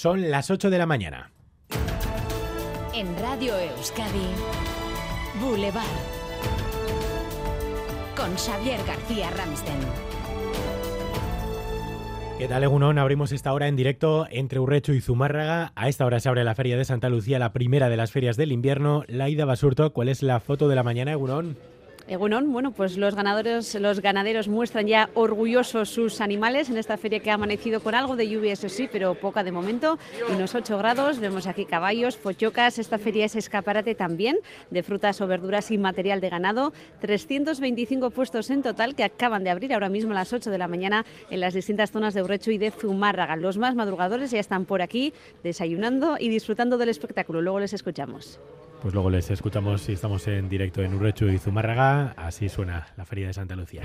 Son las 8 de la mañana. En Radio Euskadi, Boulevard. Con Xavier García Ramsten. ¿Qué tal, Egunon? Abrimos esta hora en directo entre Urrecho y Zumárraga. A esta hora se abre la Feria de Santa Lucía, la primera de las ferias del invierno. Laida Basurto, ¿cuál es la foto de la mañana, Egunon? Egunon, bueno, pues los ganadores, los ganaderos muestran ya orgullosos sus animales en esta feria que ha amanecido con algo de lluvia, eso sí, pero poca de momento, unos 8 grados, vemos aquí caballos, pochocas, esta feria es escaparate también de frutas o verduras y material de ganado, 325 puestos en total que acaban de abrir ahora mismo a las 8 de la mañana en las distintas zonas de Urrecho y de Zumárraga. Los más madrugadores ya están por aquí desayunando y disfrutando del espectáculo, luego les escuchamos. Pues luego les escuchamos si estamos en directo en Urrechu y Zumárraga. Así suena la Feria de Santa Lucía.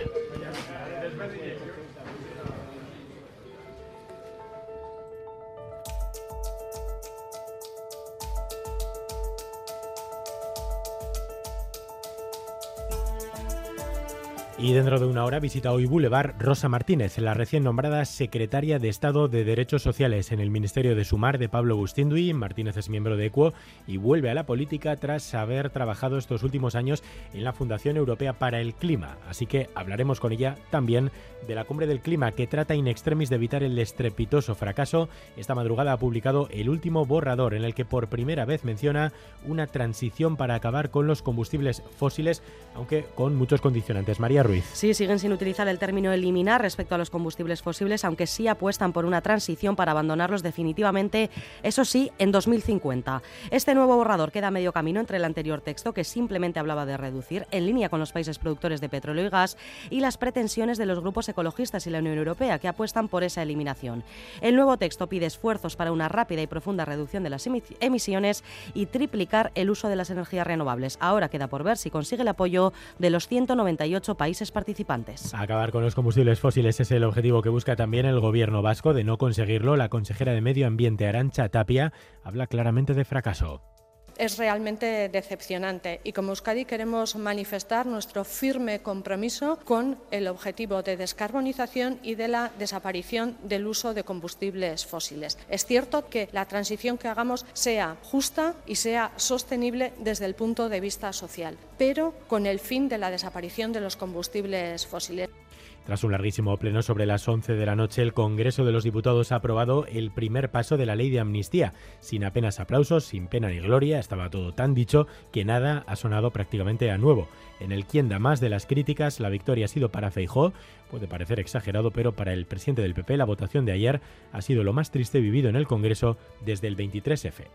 Y dentro de una hora visita hoy Boulevard Rosa Martínez, la recién nombrada secretaria de Estado de Derechos Sociales en el Ministerio de Sumar de Pablo Bustinduy. Martínez es miembro de ECUO y vuelve a la política tras haber trabajado estos últimos años en la Fundación Europea para el Clima. Así que hablaremos con ella también de la Cumbre del Clima que trata in extremis de evitar el estrepitoso fracaso. Esta madrugada ha publicado el último borrador en el que por primera vez menciona una transición para acabar con los combustibles fósiles, aunque con muchos condicionantes. María Sí, siguen sin utilizar el término eliminar respecto a los combustibles fósiles, aunque sí apuestan por una transición para abandonarlos definitivamente, eso sí, en 2050. Este nuevo borrador queda medio camino entre el anterior texto, que simplemente hablaba de reducir, en línea con los países productores de petróleo y gas, y las pretensiones de los grupos ecologistas y la Unión Europea, que apuestan por esa eliminación. El nuevo texto pide esfuerzos para una rápida y profunda reducción de las emisiones y triplicar el uso de las energías renovables. Ahora queda por ver si consigue el apoyo de los 198 países participantes. Acabar con los combustibles fósiles es el objetivo que busca también el gobierno vasco. De no conseguirlo, la consejera de Medio Ambiente, Arancha Tapia, habla claramente de fracaso es realmente decepcionante y como Euskadi queremos manifestar nuestro firme compromiso con el objetivo de descarbonización y de la desaparición del uso de combustibles fósiles. Es cierto que la transición que hagamos sea justa y sea sostenible desde el punto de vista social, pero con el fin de la desaparición de los combustibles fósiles. Tras un larguísimo pleno sobre las 11 de la noche, el Congreso de los Diputados ha aprobado el primer paso de la ley de amnistía. Sin apenas aplausos, sin pena ni gloria, estaba todo tan dicho que nada ha sonado prácticamente a nuevo. En el quien da más de las críticas, la victoria ha sido para Feijó. Puede parecer exagerado, pero para el presidente del PP la votación de ayer ha sido lo más triste vivido en el Congreso desde el 23F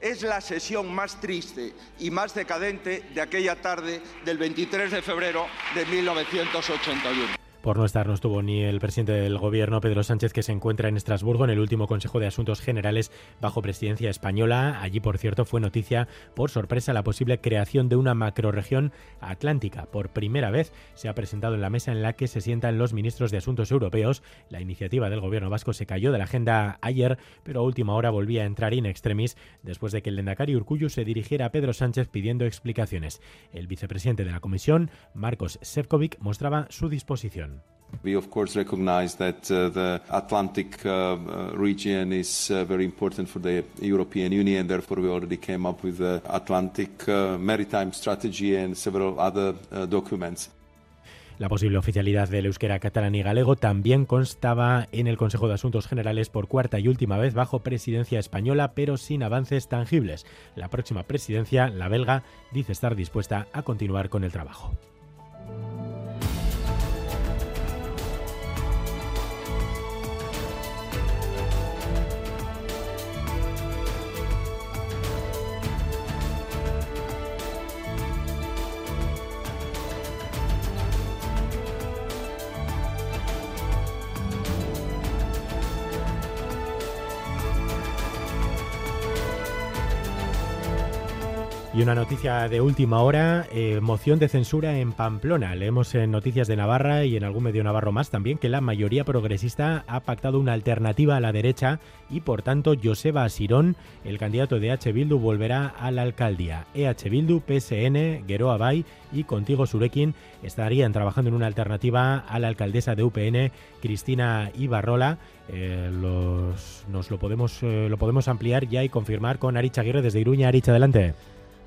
es la sesión más triste y más decadente de aquella tarde del 23 de febrero de 1981. Por no estar no estuvo ni el presidente del gobierno, Pedro Sánchez, que se encuentra en Estrasburgo en el último Consejo de Asuntos Generales bajo presidencia española. Allí, por cierto, fue noticia por sorpresa la posible creación de una macroregión atlántica. Por primera vez se ha presentado en la mesa en la que se sientan los ministros de Asuntos Europeos. La iniciativa del gobierno vasco se cayó de la agenda ayer, pero a última hora volvía a entrar in extremis después de que el Lendakari Urcuyu se dirigiera a Pedro Sánchez pidiendo explicaciones. El vicepresidente de la comisión, Marcos Sefcovic, mostraba su disposición. We of course recognize that uh, the Atlantic uh, uh, region is very important for the European Union. Therefore, we already came up with the Atlantic Maritime Strategy and several other documents. La posible oficialidad del euskera catalán y galego también constaba en el Consejo de Asuntos Generales por cuarta y última vez bajo presidencia española, pero sin avances tangibles. La próxima presidencia, la belga, dice estar dispuesta a continuar con el trabajo. Y una noticia de última hora, eh, moción de censura en Pamplona. Leemos en Noticias de Navarra y en algún medio navarro más también que la mayoría progresista ha pactado una alternativa a la derecha y por tanto Joseba Sirón, el candidato de H. Bildu, volverá a la alcaldía. EH Bildu, PSN, Geroa Bay y Contigo Surekin estarían trabajando en una alternativa a la alcaldesa de UPN, Cristina Ibarrola. Eh, nos lo podemos, eh, lo podemos ampliar ya y confirmar con Aricha Aguirre desde Iruña. Aricha, adelante.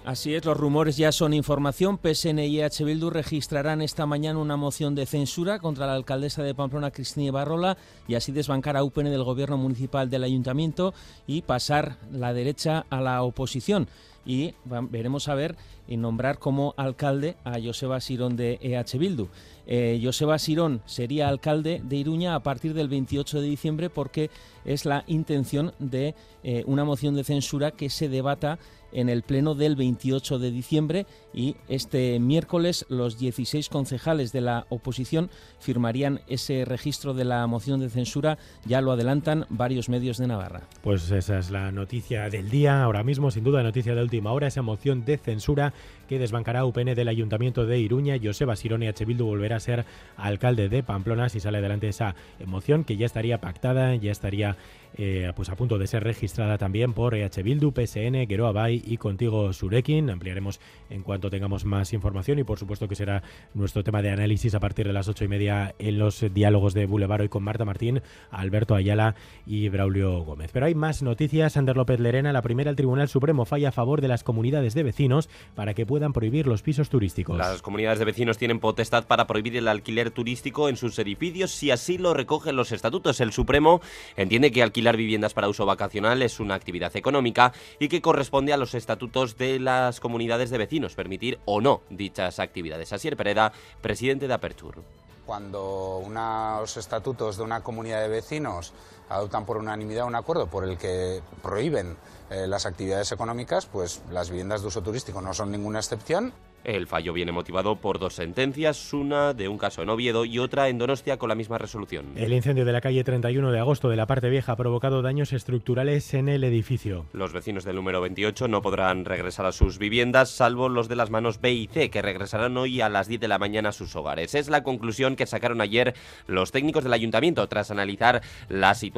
Así es, los rumores ya son información. PSN y EH Bildu registrarán esta mañana una moción de censura contra la alcaldesa de Pamplona, Cristina Barrola, y así desbancar a UPN del gobierno municipal del ayuntamiento y pasar la derecha a la oposición. Y veremos a ver y nombrar como alcalde a Joseba Sirón de EH Bildu. Eh, Joseba Sirón sería alcalde de Iruña a partir del 28 de diciembre porque es la intención de eh, una moción de censura que se debata en el pleno del 28 de diciembre y este miércoles los 16 concejales de la oposición firmarían ese registro de la moción de censura, ya lo adelantan varios medios de Navarra. Pues esa es la noticia del día, ahora mismo sin duda noticia de última hora, esa moción de censura que desbancará UPN del Ayuntamiento de Iruña. Joseba Sirone. Bildu volverá a ser alcalde de Pamplona si sale adelante esa moción que ya estaría pactada, ya estaría eh, pues a punto de ser registrada también por EH Bildu, PSN, Geroa Bay y Contigo Surekin. Ampliaremos en cuanto tengamos más información y por supuesto que será nuestro tema de análisis a partir de las ocho y media en los diálogos de Boulevard hoy con Marta Martín, Alberto Ayala y Braulio Gómez. Pero hay más noticias. Ander López Lerena, la primera, el Tribunal Supremo falla a favor de las comunidades de vecinos para que puedan prohibir los pisos turísticos. Las comunidades de vecinos tienen potestad para prohibir el alquiler turístico en sus edificios si así lo recogen los estatutos. El Supremo entiende que alquilar viviendas para uso vacacional es una actividad económica y que corresponde a los estatutos de las comunidades de vecinos permitir o no dichas actividades. Asier Pereda, presidente de Apertur. Cuando unos estatutos de una comunidad de vecinos adoptan por unanimidad un acuerdo por el que prohíben eh, las actividades económicas, pues las viviendas de uso turístico no son ninguna excepción. El fallo viene motivado por dos sentencias, una de un caso en Oviedo y otra en Donostia con la misma resolución. El incendio de la calle 31 de agosto de la parte vieja ha provocado daños estructurales en el edificio. Los vecinos del número 28 no podrán regresar a sus viviendas, salvo los de las manos B y C, que regresarán hoy a las 10 de la mañana a sus hogares. Es la conclusión que sacaron ayer los técnicos del ayuntamiento tras analizar la situación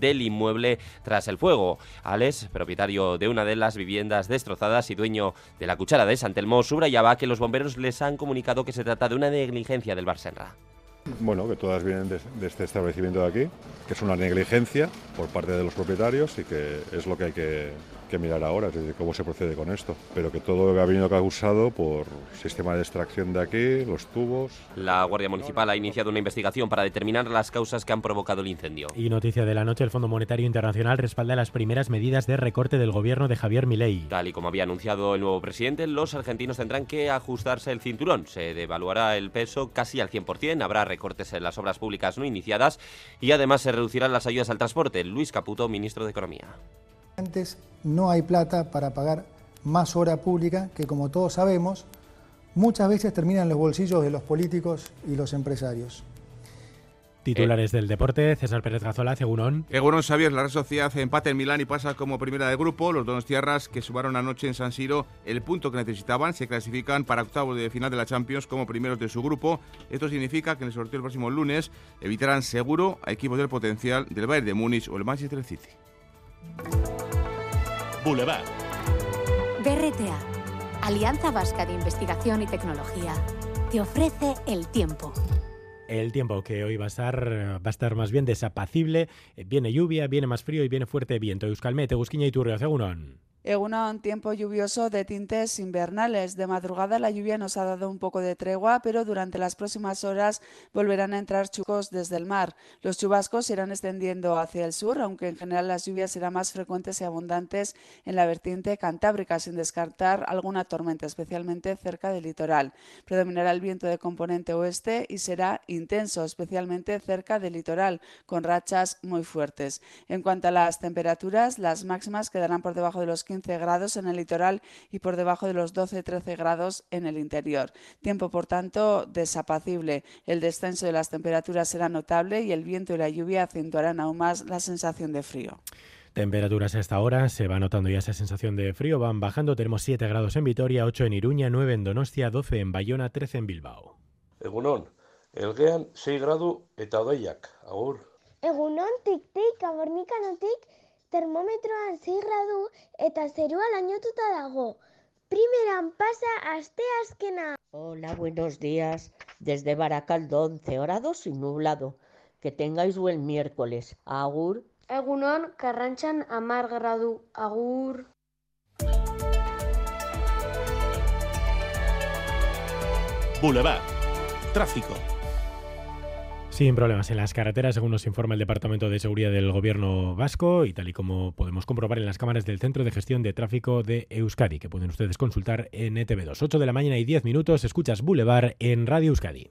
del inmueble tras el fuego. Alex, propietario de una de las viviendas destrozadas y dueño de la cuchara de Santelmo, subrayaba que los bomberos les han comunicado que se trata de una negligencia del Barsenra. Bueno, que todas vienen de, de, este establecimiento de aquí, que es una negligencia por parte de los propietarios y que es lo que hay que, que mirar ahora, es decir, cómo se procede con esto. Pero que todo ha venido causado por sistema de extracción de aquí, los tubos. La Guardia Municipal ha iniciado una investigación para determinar las causas que han provocado el incendio. Y noticia de la noche, el Fondo Monetario Internacional respalda las primeras medidas de recorte del gobierno de Javier Milei. Tal y como había anunciado el nuevo presidente, los argentinos tendrán que ajustarse el cinturón. Se devaluará el peso casi al 100%, habrá recortes en las obras públicas no iniciadas y además se reducirán las ayudas al transporte. Luis Caputo, ministro de Economía. Antes no hay plata para pagar más hora pública que, como todos sabemos, muchas veces termina en los bolsillos de los políticos y los empresarios. Titulares del deporte, César Pérez Gazola, Egunon. Egunon Xavier, la Real Sociedad empate en Milán y pasa como primera de grupo. Los dos tierras que subaron anoche en San Siro el punto que necesitaban se clasifican para octavos de final de la Champions como primeros de su grupo. Esto significa que en el sorteo el próximo lunes evitarán seguro a equipos del potencial del Bayern de Múnich o el Manchester City. Boulevard. BRTA, Alianza Vasca de Investigación y Tecnología, te ofrece el tiempo. El tiempo que hoy va a estar va a estar más bien desapacible. Viene lluvia, viene más frío y viene fuerte viento. Euskalmete, Busquiña y Turrio, Egunon. Un tiempo lluvioso de tintes invernales. De madrugada la lluvia nos ha dado un poco de tregua, pero durante las próximas horas volverán a entrar chucos desde el mar. Los chubascos irán extendiendo hacia el sur, aunque en general las lluvias serán más frecuentes y abundantes en la vertiente cantábrica, sin descartar alguna tormenta, especialmente cerca del litoral. Predominará el viento de componente oeste y será intenso, especialmente cerca del litoral, con rachas muy fuertes. En cuanto a las temperaturas, las máximas quedarán por debajo de los 15 15 grados en el litoral y por debajo de los 12-13 grados en el interior. Tiempo, por tanto, desapacible. El descenso de las temperaturas será notable y el viento y la lluvia acentuarán aún más la sensación de frío. Temperaturas a esta hora, se va notando ya esa sensación de frío, van bajando, tenemos 7 grados en Vitoria, 8 en Iruña, 9 en Donostia, 12 en Bayona, 13 en Bilbao. Egunon, elgean 6 gradu eta odeiak, agur. Egunon, tik-tik, abornikanotik, termometroan 6 gradu eta zerua lainotuta dago. Primeran pasa asteazkena. Hola, buenos días. Desde Baracaldo, 11 grados y nublado. Que tengáis buen miércoles. Agur. Egunon, karrantxan amar gradu. Agur. Boulevard. Tráfico. Sin problemas en las carreteras, según nos informa el Departamento de Seguridad del Gobierno Vasco y tal y como podemos comprobar en las cámaras del Centro de Gestión de Tráfico de Euskadi, que pueden ustedes consultar en ETV2. 8 de la mañana y 10 minutos, escuchas Boulevard en Radio Euskadi.